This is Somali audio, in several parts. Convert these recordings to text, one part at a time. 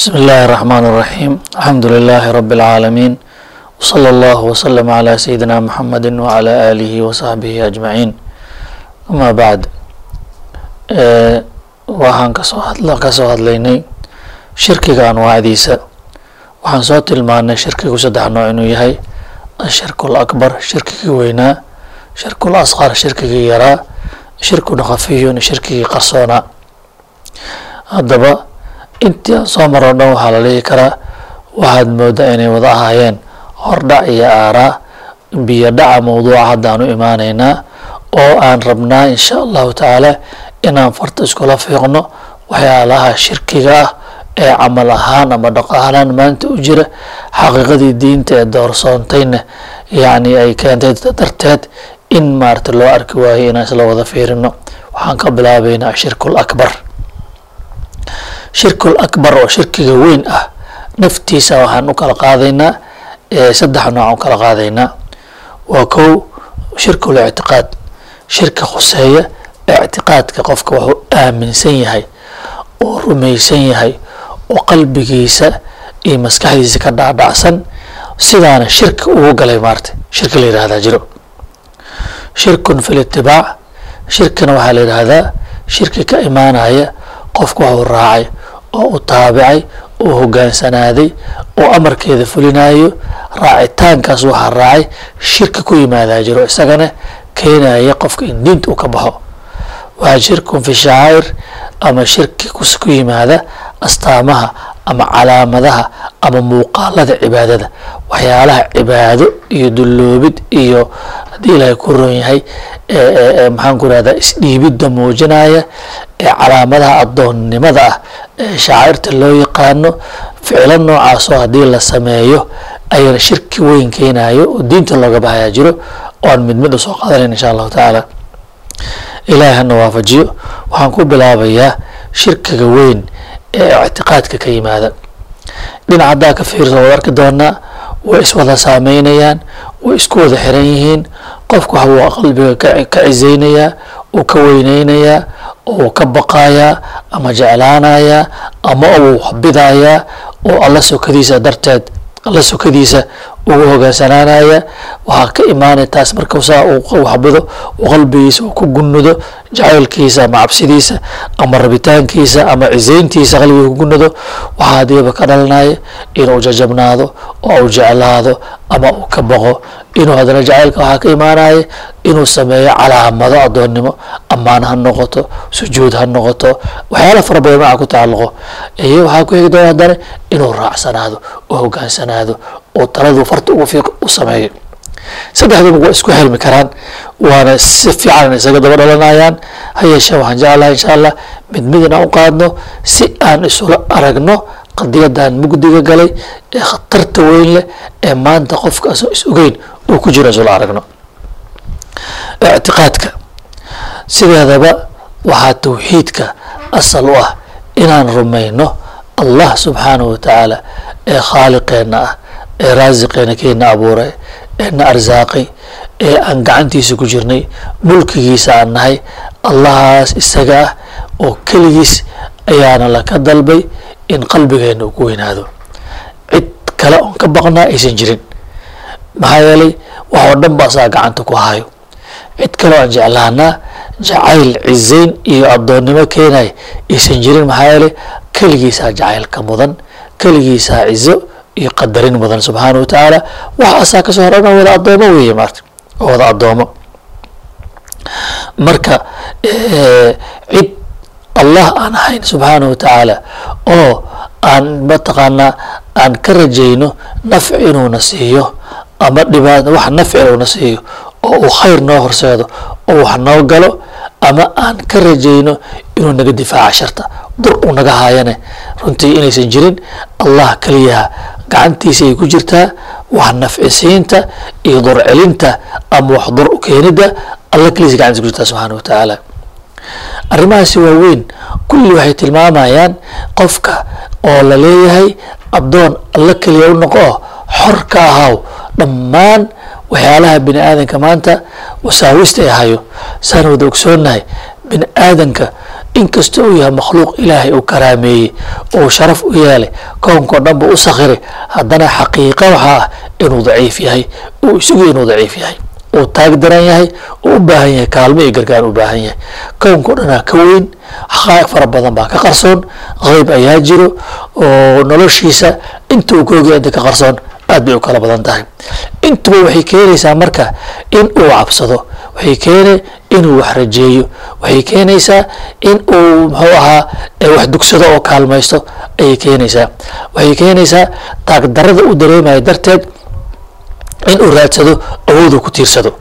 بسم الله الرحمن الرحيم الحمد لله رب العالمين وصلى الله وسلم على سيدنا محمد وعلى آله وصحبه أجمعين أما بعد waxaan kasoo hadla kasoo hadlaynay shirkiga anwaacdiisa waxaan soo tilmaanay shirkigu saddex nooc inuu yahay ashirku lakbar shirkigii weynaa shirkul asqar shirkigii yaraa shirkun khafiyun shirkigii qarsoonaa haddaba intii soo maro dhan waxaa la dhihi karaa waxaad moodaa inay wada ahaayeen hordhac iyo aaraa biyo dhaca mawduuca haddaanu imaanaynaa oo aan rabnaa insha allahu tacaala inaan farta iskula fiiqno waxyaalaha shirkiga ah ee camal ahaan ama dhaqaalaan maanta u jira xaqiiqadii diinta ee doorsoontayna yacni ay keentay darteed in maarata loo arki waayo inaan isla wada fiirino waxaan ka bilaabaynaa ashirkul akbar shirkul akbar oo shirkiga weyn ah. Naftiisa waxaan u kala qaadaynaa saddex nooc u kala qaadaynaa. Waa kow shirkul ictiqaad. Shirka khuseeya ictiqaadka qofka wuxuu aaminsan yahay oo rumaysan yahay oo qalbigiisa iyo maskaxdiisa ka dhaadhacsan. Sidaana shirki ugu galay maarta shirki la yihahdaa jiro. Shirkun fi litibaac shirkina waxaa la yidhaahdaa shirki ka imaanaya qofku waxuu raacay oo u taabicay oo hogaansanaaday oo amarkeeda fulinayo raacitaankaas waxaa raacay shirki ku yimaadaa jiro isagana keenaya qofka in diinta uu ka baxo. Waa shirkun fi shacaa'ir ama shirki ku yimaada astaamaha ama calaamadaha ama muuqaalada cibaadada. Waxyaalaha cibaado iyo dulloobid iyo haddii ilaahay ku ron yahay maxaan ku rahdaa isdhiibidda muujinaya ee calaamadaha addoonnimada ah ee shacairta loo yaqaano ficilo noocaasoo haddii la sameeyo ayana shirki weyn keenayo oo diinta looga baxayaa jiro oan mid mid u soo qaadanayn insha allahu tacaala. Ilaahay hana waafajiyo. Waxaan ku bilaabayaa shirkiga weyn ee ictiqaadka ka yimaada. Dhinac haddaa ka fiirso waad arki doonaa way iswada saameynayaan way isku wada xiran yihiin qofku waxa uu qalbiga ka cisaynayaa uu ka weyneynayaa uu ka baqayaa ama jeclaanayaa ama uu bidayaa oo alla sokadiisa darteed alla sokadiisa ugu hogaansanaanaya waxaa ka imaanaya taas marka saa uu waxbido uu qalbigiisa uu ku gunudo jacaylkiisa ama cabsidiisa ama rabitaankiisa ama cisayntiisa qalbiga ku gunudo waxaa hadiiba ka dhalanaya inuu jajabnaado oo uu jeclaado ama uu ka baqo. Inuu haddana jacaylka waxaa ka imaanaya inuu sameeyo calaamado addoonnimo ammaan ha noqoto sujuud ha noqoto waxyaala fara badan maca ku tacalluqo. Iyo waxaa ku xigi doona haddana inuu raacsanaado oo hogaansanaado oo taladu farta ugu fiiq u sameeyo. Saddexduba waa isku xelmi karaan waana si fiican isaga daba dhalanayaan ha yeeshee waxaan jeclahay insha allah mid mid inaan u qaadno si aan isula aragno qadiyadan mugdiga galay ee khatarta weyn leh ee maanta qofka asoo is ogeyn uu ku jiro isula aragno. Ictiqaadka. Sideedaba waxaa tawxiidka asal u ah inaan rumayno allah subxaanahu watacaala ee khaaliqeenna ah ee raasiqeena keena abuuray ee na arsaaqay ee aan gacantiisa ku jirnay mulkigiisa aan nahay allahaas isaga ah oo keligiis ayaana laka dalbay in qalbigeena uu ku weynaado. Cid kale oon ka baqnaa aysan jirin. Maxaa yeelay wax oo dhan ba asaga gacanta ku hayo cid kale oo aan jeclaanaa jacayl cisayn iyo addoonnimo keenay aysan jirin. Maxaa yeelay keligiisaa jacaylka mudan keligiisaa cizo iyo qadarin mudan subxaana wa tacaala waxa asaa ka soo horana wada addoomo weeye maarta oo wada addoomo. Marka cid allah aan ahayn subxaana wa tacaala oo aan mataqaanaa aan ka rajayno nafci inuuna siiyo ama dhibaat wax nafci inuuna siiyo oo uu khayr noo horseedo oo wax noo galo ama aan ka rajayno inuu naga difaaca sharta dur uu naga haayane runtii inaysan jirin allah keliyaha gacantiisa ay ku jirtaa wax nafcisiinta iyo dur celinta ama wax dur u keenidda alla keliisa gacantiisa ku jirtaa subxaana wa tacaala. Arrimahaasi waa weyn. Kulli waxay tilmaamayaan qofka oo la leeyahay addoon alla keliya u noqo xor ka ahaw dhammaan waxyaalaha bini aadanka maanta wasaawista ay hayo. Saan wada ogsoonnahay bini aadanka inkasta uu yahay makhluuq ilaahay uu karaameeyey oo sharaf u yeelay koonkao dhan ba u sakhiray haddana xaqiiqa waxaa ah inuu daciif yahay uu isugu inuu daciif yahay uu taag daran yahay uu u baahan yahay kaalmo iyo gargaar u baahan yahay. Koonkao dhanaa ka weyn xaqaa'iq fara badan baa ka qarsoon qeyb ayaa jiro oo noloshiisa inta uu kaogaya inta ka qarsoon aad bay u kala badan tahay. Intuba waxay keenaysaa marka in uu cabsado waxay keene inuu wax rajeeyo. Waxay keenaysaa in uu muxuu ahaa wax dugsado oo kaalmaysto ayay keenaysaa. Waxay keenaysaa taagdarada u dareemayo darteed in uu raadsado awooduu ku tiirsado.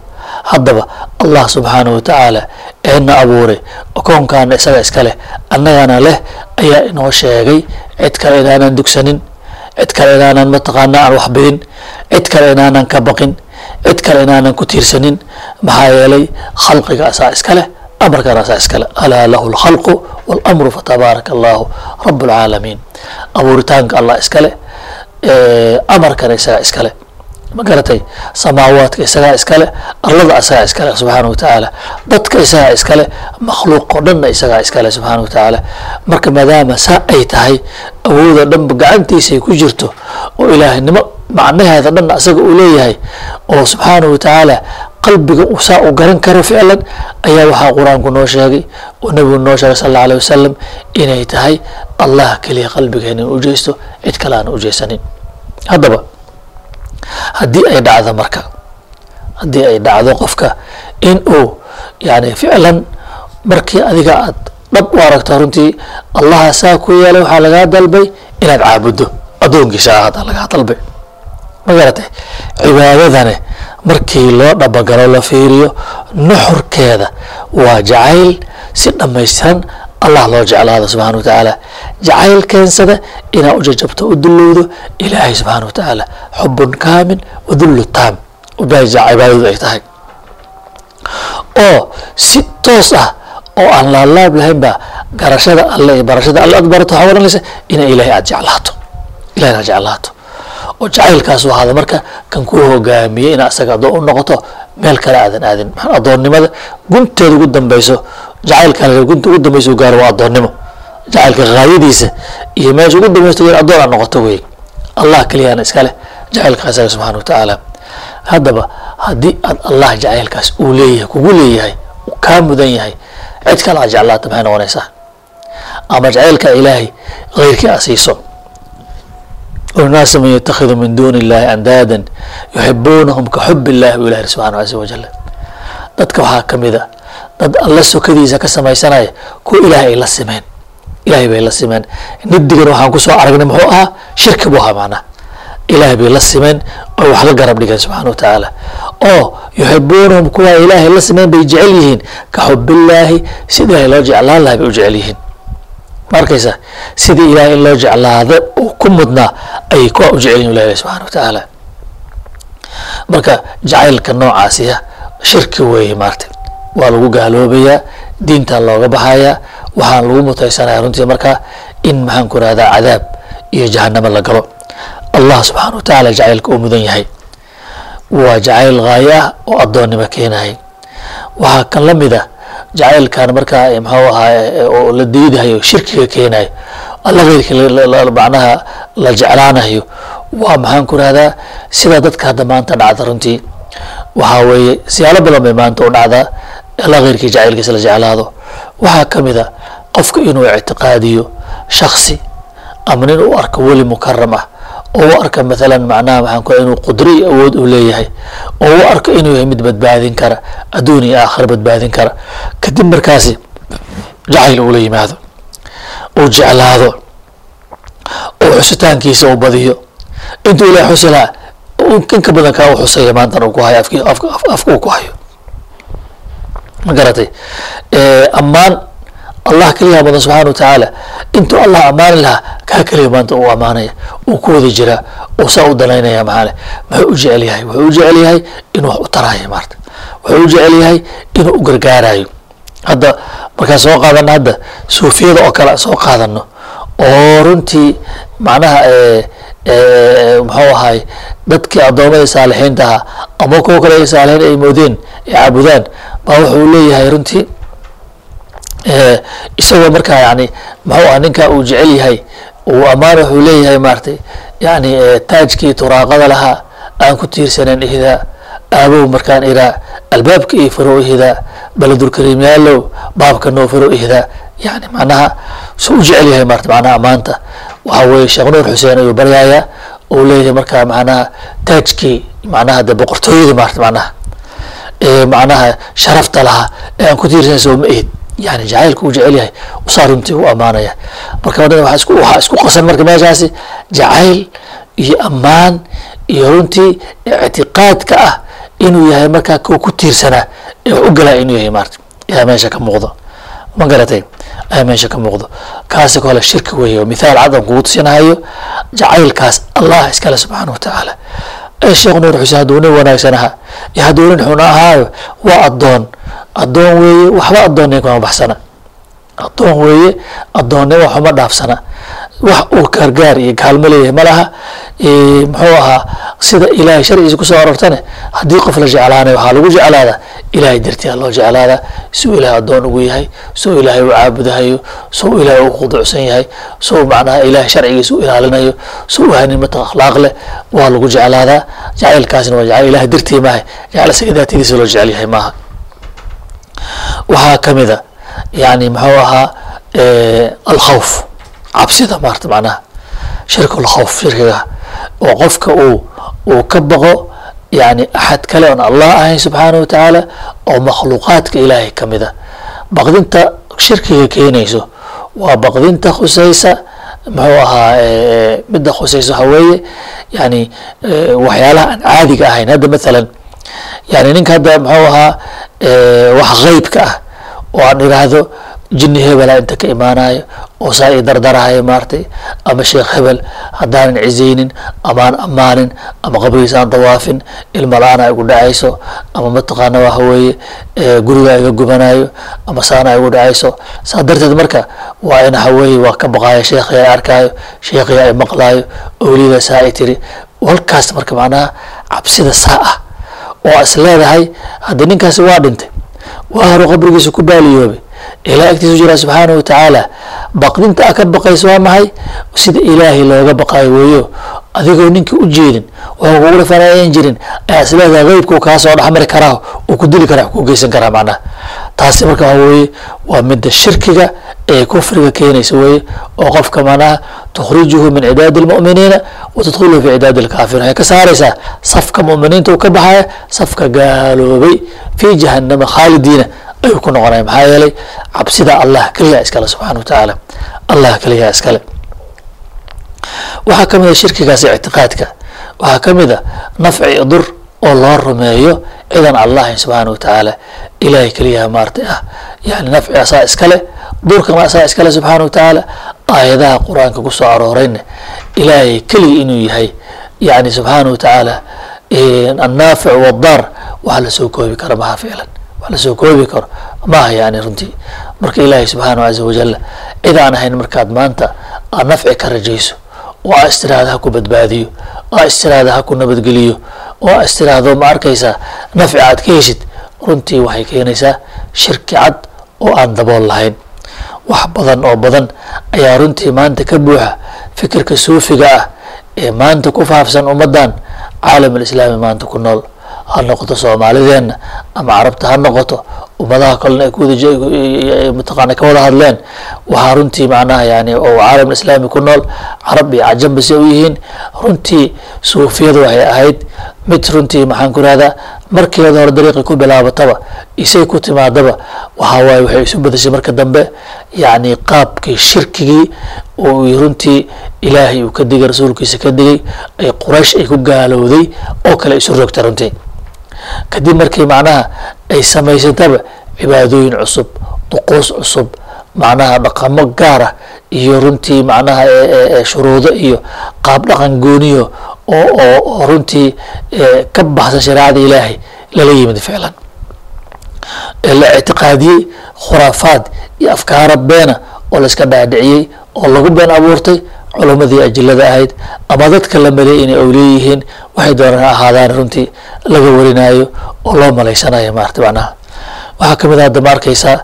Haddaba allah subxaanahu wa tacaala eena abuuray koonkaana isaga iska leh annagana leh ayaa inoo sheegay cid kale inaanan dugsanin cid kale inaanan mataqaana aan wax bidin cid kale inaanan ka baqin cid kale inaanan ku tiirsanin maxaa yeelay khalqiga asaa iska leh amarkana asaa iska leh. Alaa lahu alkhalqu waalamru fatabaaraka allahu rabu alcaalamiin abuuritaanka allah iska leh amarkana isagaa iska leh. Ma garatay? Samaawaadka isagaa iskale arlada isagaa iskale subxaana wa tacaala. Dadka isagaa iskale makhluuqo dhanna isagaa iskale subxaana wa tacaala. Marka maadaama saa ay tahay awooda dhanba gacantiisay ku jirto oo ilaahnimo macnaheeda dhanna asaga uu leeyahay oo wa tacaala qalbiga saa u garan karo ficlan ayaa waxaa qur'aanku noo sheegay oo nebigu noo sheegay sal alla alih wasalam inay tahay allah keliya qalbigeena in u cid kale aan u jeesanin haddaba haddii ay dhacdo marka haddii ay dhacdo qofka in uu yani ficlan markii adiga aad dhab u aragto runtii allaha saa ku yeelay waxaa lagaa dalbay inaad caabuddo addoonkiisa ahada lagaa dalbay ma garatay cibaadadane markii loo dhabagalo la fiiriyo nuxurkeeda waa jacayl. Si dhammaystiran allah loo jeclaado subxana wa tacaala jacayl keensada inaa u jajabto u dullowdo ilaahay subxaana wa tacaala xubun kaamin wa dullu taam. Cibaadadu ay tahay. Oo si toos ah oo aan laalaab lahayn baa garashada alle barashada alle aad barato waxaa odhanaysa ina ilaahay aad jeclaato. Ilahay aad jeclaato oo jacaylkaas u ahaada marka kan ku hogaamiyey in asaga addoon u noqoto meel kale aadan aadin. Maxaa addoonnimada? Gunteeda ugu dambeyso jacaylka gunta ugu dambeysa gaaro waa addoonnimo. Jacaylka haayadiisa iyo meesha ugu dambeysto in addoon aad noqoto wey allah keliyaana iska leh jacaylka isaga subxaana wa tacaala haddaba haddii aad allah jacaylkaas uu leeyahay kugu leeyahay uu kaa mudan yahay cid kale aad jeclaata maxay noqonaysaa? Ama jacaylka ilaahay keyrkii a siiso والناس من يتخذ من دون الله أندادا يحبونهم كحب الله وإله سبحانه عز وجل dadka waxaa ka mid a dad alla sokadiisa ka samaysanaya ku ilaahay ay la simeen ilaahay bay la simeen nidigan waxaan kusoo aragnay muxuu ahaa shirki buu ahaa macnaha ilaahay bay la simeen oo wax la garab dhigeen subxana wa tacaala oo yuxibuunahum kuwa ilaahay la simeen bay jecel yihiin ka xubillaahi sida ilaahay loo jeclaan lahay bay u jecel yihiin ma arkaysa sidii ilaahay in loo jeclaado uu ku mudnaa ayay kuwa u jecel yihiin ilahi subxana wa tacaala marka jacaylka noocaasiya shirki weeye maarta. Waa lagu gaaloobayaa diintan looga baxayaa waxaan lagu mutaysanaya runtii. Markaa in maxaan ku rahdaa cadaab iyo jahanamo la galo. Allah subxaana wa tacaala jacaylka uu mudan yahay. Waa jacayl haayo ah oo addoonnimo keenayay waxaa kan la mid a jacaylkan markaa muxuu ahaa oo la diidahayo shirkiga keenayo alla keyrkii macnaha la jeclaanayo waa maxaan ku rahdaa sida dadka hadda maanta dhacda runtii. Waxaa weeye siyaalo badan bay maanta u dhacdaa alla keyrkii jacaylkiisa la jeclaado. Waxaa ka mid a qofka inuu ictiqaadiyo shaksi ama nin u arko weli mukaram ah oo u arka maalan macnaha maxaan ku inuu qudro iyo awood uu leeyahay. Oo u arko inuu yahay mid badbaadin kara adduun iyo aakhira badbaadin kara. Kadib markaasi jacayl uu la yimaado. Uu jeclaado. Oo xusitaankiisa uu badiyo. Intuu ilahay xusi lahaa in ka badan kaa u xusaya maantan uu ku hayo afki afka uu ku hayo. Ma garatay? Ammaan allah keliya badan subxana wa intuu allah ammaani lahaa kaa keliya maanta uu ammaanaya uu ku wada jiraa uu saa u danaynaya maxaale muxuu u jecel yahay? Wuxuu u jecel yahay inuu wax u taraayo maarta wuxuu u jecel yahay inuu u gargaarayo hadda markaan soo qaadano hadda suufiyada oo kale soo qaadano oo runtii macnaha muxuu ahay dadkii addoomadii saalixiinta ahaa ama kuwa kale saalixiin ay moodeen ay caabudaan baa wuxuu leeyahay runtii isagoo markaa yani muxuu ah ninkaa uu jecel yahay uu ammaan wuxuu leeyahay maaratay yani taajkii turaaqada lahaa aan ku tiirsanan ihdaa aabow markaan iraa albaabka io faro ihdaa baladulkariim yaalow baabka noo faro ihdaa yani macnaha su u jecel yahay marata macnaha ammaanta waxaa weeye sheekh nuur xuseen ayuu baryayaa uu leeyahay markaa macnaha taajkii macnaha de boqortooyadii maarata macnaha macnaha sharafta lahaa ee aan ku tiirsan soo ma ehid yani jacaylka uu jecel yahay usaa runtii u ammaanaya. Marka waddada waxaa isku qasan marka meeshaasi jacayl iyo ammaan iyo runtii ictiqaadka ah inuu yahay markaa ku ku tiirsanaa ee wax u galaa inuu yahay maarata ayaa meesha ka muuqdo. Ma garatay? Ayaa meesha ka muuqdo. Kaasi kale shirki weeye mithaal cadan kugu tusinahayo jacaylkaas allah iskale subxaana watacaala sheekh nuur xuseen hadduu nin wanaagsan ahaa iyo hadduu nin xun ahaayo waa addoon addoon weeye waxba addoonnima kama baxsana. Addoon weeye addoonnima waxuma dhaafsana. Wax uu gaargaar iyo gaalmo leeyahay ma muxuu ahaa sida ilaahay sharcigiisa ku soo arortane haddii qof la jeclaanayo waxaa lagu jeclaadaa ilaahay dartiia loo jeclaadaa suu ilaahay addoon ugu yahay suu ilaahay u caabudahayo suu ilaahay u khuduucsan yahay suu macnaha ilaahay sharcigiisa u ilaalinayo suu u hanin mata akhlaaq leh waa lagu jeclaadaa jacaylkaasna waa jacayl ilahay dartii maaha jacayl isaga daatadiisa loo jecel yahay maaha waxaa ka mid a yani muxuu ahaa alkhawf. Cabsida maarta macnaha shirk lkhawf shirkiga. Oo qofka uu uu ka baqo yani axad kale oon allah ahayn subxaana wa tacaala oo makhluuqaadka ilaahay ka mid baqdinta shirkiga keenayso waa baqdinta khusaysa muxuu ahaa midda khusaysa waxa weeye yani waxyaalaha aan caadiga ahayn. Hadda mathalan yani ninka hadda muxuu ahaa wax qeybka ah oo aan iraahdo jini hebela inta ka imaanayo oo saa i dardarahayo maaratay ama sheekh hebel haddaanan cizaynin amaan ammaanin ama qabrigiisa aan dawaafin ilma la'aan igu dhacayso ama mataqaana waxa weeye guriga iga gubanayo ama saana igu dhacayso. Saa darteed marka waa in waxa weeye waa ka baqaayo sheekhiyaa arkaayo sheekhiyaa i maqlaayo owliyada saa i tiri. Halkaas marka macnaha cabsida saa ah oo is leedahay hadda ninkaasi waa dhintay waa haro qabrigiisa ku baaliyoobay. Ilahay agtiisu jiraa subxaana wa tacaala baqdinta a ka baqayso waa maxay? Sida ilaahay looga baqaayo weeyo adigoo ninkii u jeedin waa kugula fanaayan jirin ayaa isleedahay qeybka uu kaa soo dhexmari karaa uu ku dili karaa ku geysan karaa macnaha. Taasi marka waxa weeye waa midda shirkiga ee kufriga keenaysa weeye oo qofka macnaha tukhrijuhu min cibaadi lmu'miniina wa tudkhiluhu fi cibaadi lkaafiriin waxay ka saaraysaa safka mu'miniinta uu ka baxaya safka gaaloobay fi jahannama khaalidiina ayuu ku noqonaya. Maxaa yeelay cabsida allah keliya iskale subxana wa tacaala allah keliya iskale. Waxaa ka mid a shirkigaas ictiqaadka. Waxaa ka mid a nafci dur oo loo rumeeyo cidan allahi subxaana wa tacaala ilahay keliyaha maartay ah. Yani nafci asaa iskale durkana asaa iskale subxaana wa tacaala aayadaha qur'aanka ku soo aroorayna ilaahay keliya inuu yahay yani subxaana wa tacaala annaafic wadaar waxa la soo koobi kara maha ficlan wax la soo koobi karo maaha yani runtii. Marka ilaahay subxaanahu caza wajal cid aan ahayn markaad maanta aad nafci ka rajayso oo aa istiraahda ha ku badbaadiyo aa istiraahda ha ku nabadgeliyo oo aa istiraahdo ma arkaysaa nafci aad ka heshid runtii waxay keenaysaa shirki cad oo aan dabool lahayn wax badan oo badan ayaa runtii maanta ka buuxa fikirka suufiga ah ee maanta ku faafsan ummaddan caalam alislaami maanta ku nool. Ha noqoto soomaalideenna ama carabta ha noqoto ummadaha kalena ay kuwada mataqaana ka wada hadleen waxaa runtii macnaha yani oo caalam islaami ku nool carab iyo cajamba si u yihiin runtii suufiyada waxay ahayd mid runtii maxaan ku rahdaa markeeda hore dariiqi ku bilaabataba isay ku timaadaba waxaa waaye waxay isu badashay marka dambe yacni qaabkii shirkigii oo runtii ilaahay uu ka digay rasuulkiisa ka digay ay quraysh ay ku gaalowday oo kale isu rogta runtii. Kadib markii macnaha ay samaysataba cibaadooyin cusub duquus cusub macnaha dhaqamo gaar ah iyo runtii macnaha shuruudo iyo qaab dhaqan gooniyo oo oo runtii ka baxsan shareecada ilaahay lala yimid ficlan la ictiqaadiyey khuraafaad iyo afkaara beena oo la iska dhaadhiciyey oo lagu been abuurtay culamadii ajilada ahayd. Ama dadka la maleeyay inay awliyeyihiin waxay doonaan ha ahaadaan runtii laga warinaayo oo loo malaysanayo maarata macnaha. Waxaa ka mid a hadda ma arkaysaa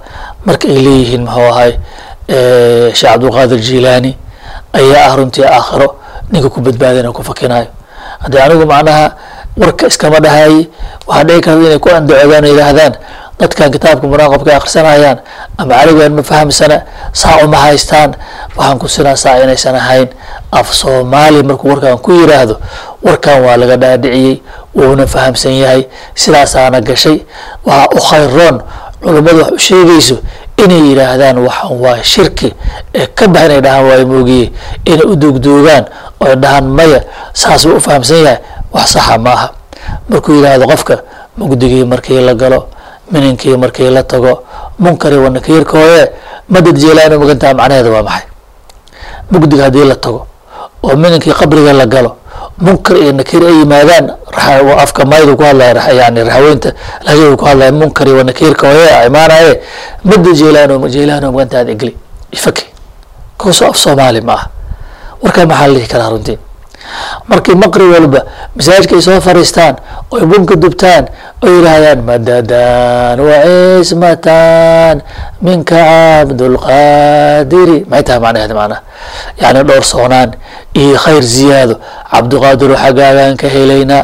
marka ay leeyihiin muxuu ahay sheekh cabdulqaadir jilaani ayaa ah runtii aakhiro ninka ku badbaadina ku fakinayo haddii anigu macnaha warka iskama dhahaye waxaa dhici karta inay ku andacoodaan o yidhaahdaan dadkan kitaabka muraaqabka ay akhrisanayaan ama carabigan ma fahamsana saa uma haystaan. Waxaan ku sinaa saa inaysan ahayn. Af soomaali markuu warkan ku yiraahdo warkan waa laga dhaadhiciyey wuuna fahamsan yahay. Sidaasaana gashay waxaa u khayroon culummadu wax u sheegayso inay yidhaahdaan waxan waa shirki ee ka bax inay dhahaan waa moogiye inay u duugduugaan oo ay dhahaan maya saas wuu u fahamsan yahay wax saxa ma aha. Markuu yidhaahdo qofka mugdigii markii la galo mininkii markii la tago munkari wanakiirkooye madad jeelaano magantaha macnaheeda waa maxay? Mugdiga haddii la tago oo mininkii qabriga la galo munkar iyo nakiir ay yimaadaan afka maydu ku hadlaya yani raxweynta laakiin ku hadlaya munkari wanakiirka hooye imaanaye madad jeelaano jeelaano magantaha igli ifaki kuusoo af soomaali ma ah warkaa maxaa la dhihi karaa runtii markii maqrib walba masaajidka ay soo fariistaan oy bunka dubtaan oo yidhaahdaan madadan wacismatan minka cabdulqaadiri maxay tahay macnaheed macnaha? Yani dhowr soonaan iyo khayr ziyaado. Cabdulqaadiru xaggaagaan ka helaynaa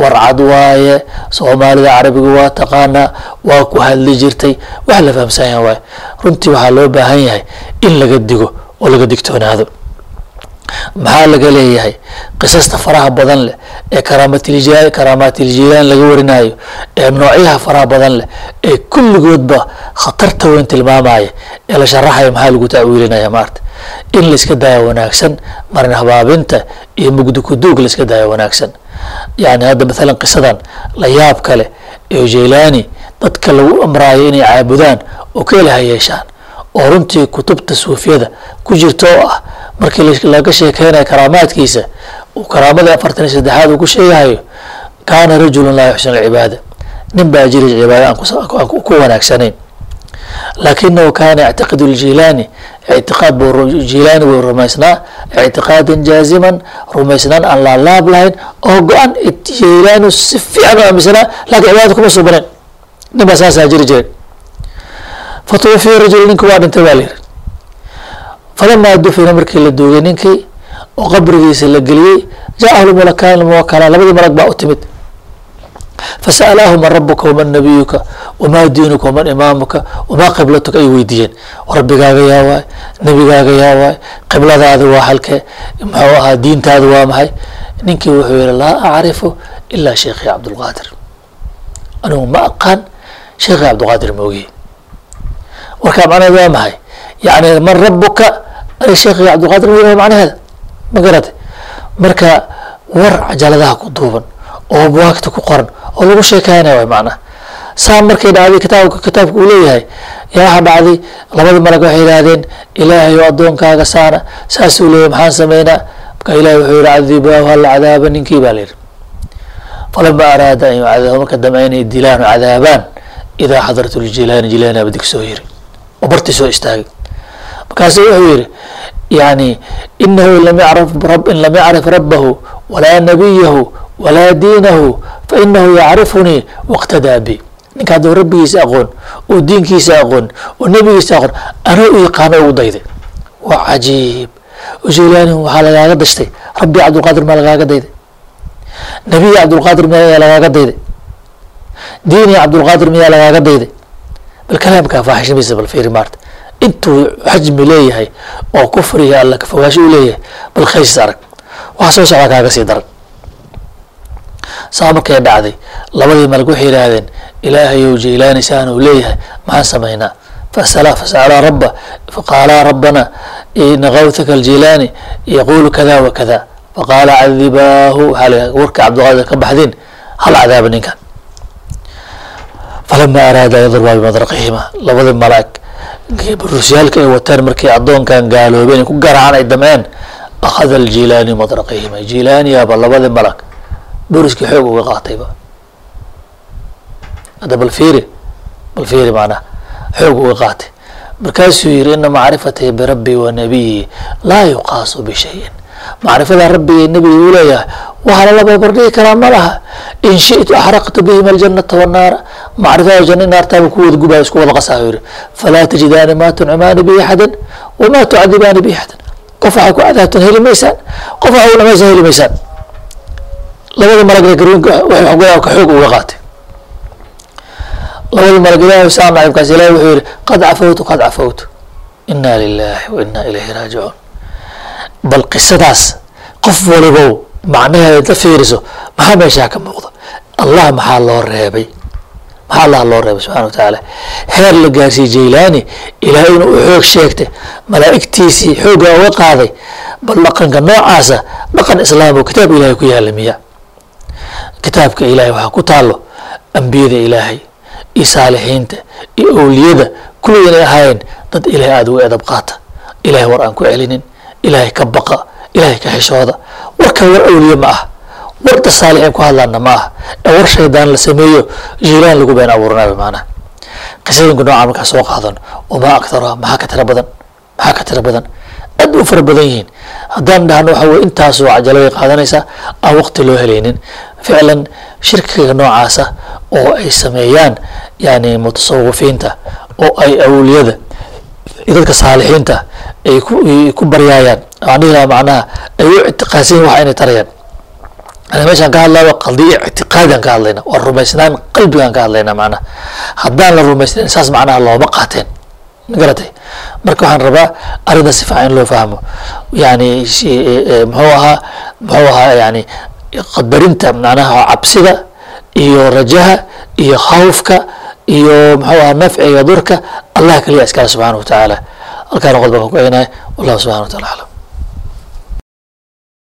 warcad waaye soomaalida carabiga waa taqaanaa waa ku hadli jirtay. Wax la fahamsan yaha waaye. Runtii waxaa loo baahan yahay in laga digo oo laga digtoonaado maxaa laga leeyahay? Qisasta faraha badan leh ee karaamatl karaamaatiljilaan laga warinayo ee noocyaha faraha badan leh ee kulligoodba khatarta weyn tilmaamaya ee la sharaxaya maxaa lagu taawiilinaya maarta? In laiska daayo wanaagsan marin habaabinta iyo mugdi kuduug laiska daayo wanaagsan. Yani hadda maalan qisadan la yaab kale ee jeylaani dadka lagu amraayo inay caabudaan oo ka ilaha yeeshaan oo runtii kutubta suufiyada ku jirta oo ah markii laga sheekeynayo karaamaadkiisa uu karaamadii afartan iyo saddexaad uu ku sheegahayo kaana rajulun laa yuxsinu alcibaada. Nin baa jiri cibaada aan ku wanaagsanayn. Laakinahu kaana yactiqidu ljilaani ictiqaad buu jilaani buu rumaysnaa ictiqaadan jaaziman rumaysnaan aan laalaab lahayn oo go-an jilaani si fiican u aaminsanaa laakiin cibaadada kuma suubanayn nin baa saasaa jiri jiray fatuwafiya rajul ninki waa dhintay baa layiri falamaa dufina markii la duugay ninkii oo qabrigiisa la geliyey jaahu lmulakaan muwakala labadii malag baa u timid. Fasa'alaahu man rabuka waman nabiyuka? Wamaa diinuka? Waman imaamuka? Wamaa qiblatuka? ay weydiiyeen. Rabbigaaga yaa waay nebigaaga yaa waay qibladaada waa halkee muxuu ahaa diintaada waa maxay? Ninkii wuxuu yihi laa acrifu ilaa sheekhi cabdulqaadir anigu ma aqaan sheekhi cabdulqaadir moogiye warkaa macnaheed waa maxay? Yani man rabuka ani sheekhi cabdulqaadir ma macnaheeda ma garatay marka war cajaladaha ku duuban oo buwaagta ku qoran oo lagu sheekeynaya way macnaha saa markay dhacday kitaabka kitaabka uu leeyahay yaa dhacday labada malag waxay yidhaahdeen ilaahay oo addoonkaaga saana saasuu leeyahy maxaan sameynaa? Marka ilahi wuxuu yihi cadibaahu hal cadaaba ninkii baa layidhi falama araada an yucadaaba marka dambe inay dilaan cadaabaan idaa xadarat ljilaani jilaani abadig soo yiri oo bartii soo istaagay markaasu wuxuu yihi yani inahu lam lam yacrif rabahu walaa nabiyahu walaa diinahu fainahu yacrifunii waqtadaa bi. Ninka hadduu rabbigiisa aqoon oo diinkiisa aqoon oo nebigiisa aqoon anaa u yaqaano ugu dayday. Waa cajiib. Ujilaani waxaa lagaaga dashtay rabbi cabdulqaadir maa lagaaga dayday. Nebiyi cabdulqaadir miyaa lagaaga dayday. Diini cabdulqaadir miyaa lagaaga dayday bal kalaamkaa faaxishimiisa bal fiiri maarta intuu xajmi leeyahay oo kufriga alla kafogaasho u leeyahay bal khaysis arag waxa soo socdaa kaaga sii daran saa markay dhacday labadii malag waxay yidhaahdeen ilaahayow jaylaani saan uu leeyahay maxaan samaynaa fasa'alaa rabba faqaalaa rabbana ina kawthaka aljilaani yaqulu kada wa kada faqaala cadibaahu waxaa la warka cabdulqaadir ka baxdin hal cadaaba ninkan falama araada yadrba bimadraqihima labadii malaag rusyaalka ay wateen markay addoonkan gaaloobeen ku garacan ay damceen akhada aljilaani madraqihima jilaaniyaaba labadii malag buriskii xoog uga qaatayba hadda bal fiiri bal fiiri macnaha xoog uga qaatay. Markaasuu yihi ina macrifatii birabbi wa nabiyi laa yuqaasu bishayin macrifada rabbiga nebiga uu leeyahay waxaa lala barbardhigi karaa ma laha. In shi'tu axraqtu bihim aljanata wannaara macrifada janna naartaaba ku wada gubaa isku wada qasaa yiri falaa tajidaani maa tuncimaani bi axadan wamaa tucadibaani bi axadan. Qof waxaa ku cadaabtan heli maysaan. Qof waxaa u dhamaysan heli maysaan. Labada malagna waxay waxgoyaa ka xoog uga qaatay. Labada malag ilahi saa ilahi wuxuu yihi qad cafawtu qad cafawtu. Inaa lilahi wa inaa ilayhi raajicuun. Bal qisadaas qof walibow macnaheeda fiiriso maxaa meeshaa ka muuqda? Allah maxaa loo reebay? Maxaa allah loo reebay subxana wa tacaala? Heer la gaarsiiyey jaylaani ilaahay inuu u xoog sheegtay malaa'igtiisii xooggaa uga qaaday bal dhaqanka noocaasa dhaqan islaam oo kitaab ilahay ku yaalla miya kitaabka ilaahay waxaa ku taalo ambiyada ilaahay iyo saalixiinta iyo owliyada kulliga inay ahaayeen dad ilaahay aada uga edab qaata. Ilahay war aan ku celinin ilaahay ka baqa ilaahay ka xishooda warkan war awliye ma ah. Warda saalixiin ku hadlaana ma ah. Ee war shaydaan la sameeyo jiilaan lagu been abuuranaaba maanaha qisadinka noocaa markaa soo qaadano wamaa aktaruha maxaa ka tira badan maxaa ka tira badan. Aad u fara badan yihiin. Haddaan dhahno waxa weye intaasoo cajalabay qaadanaysaa aan waqti loo helaynin. Ficlan shirkiga noocaasa oo ay sameeyaan yani mutasawifiinta oo ay awliyada iyo dadka saalixiinta ay ku ay ku baryaayaan lahaa macnaha ay u ictiqaadsan yihiin waxa inay tarayaan. Ana meeshaan ka hadlaya qadiya ictiqaadigan ka hadlayna waa rumaysnaan qalbigaan ka hadlayna macnaha haddaan la rumaysnayn saas macnaha looma qaateen. Ma marka waxaan rabaa arrinta si in loo fahmo. Yani muxuu ahaa muxuu ahaa yani qadarinta macnaha cabsida iyo rajaha iyo khawfka iyo muxuu ahaa nafciga durka allah kaliya iskale subxaana wa tacaala halkaana qod baan ku egnaya wallahu subxana wa taala aclam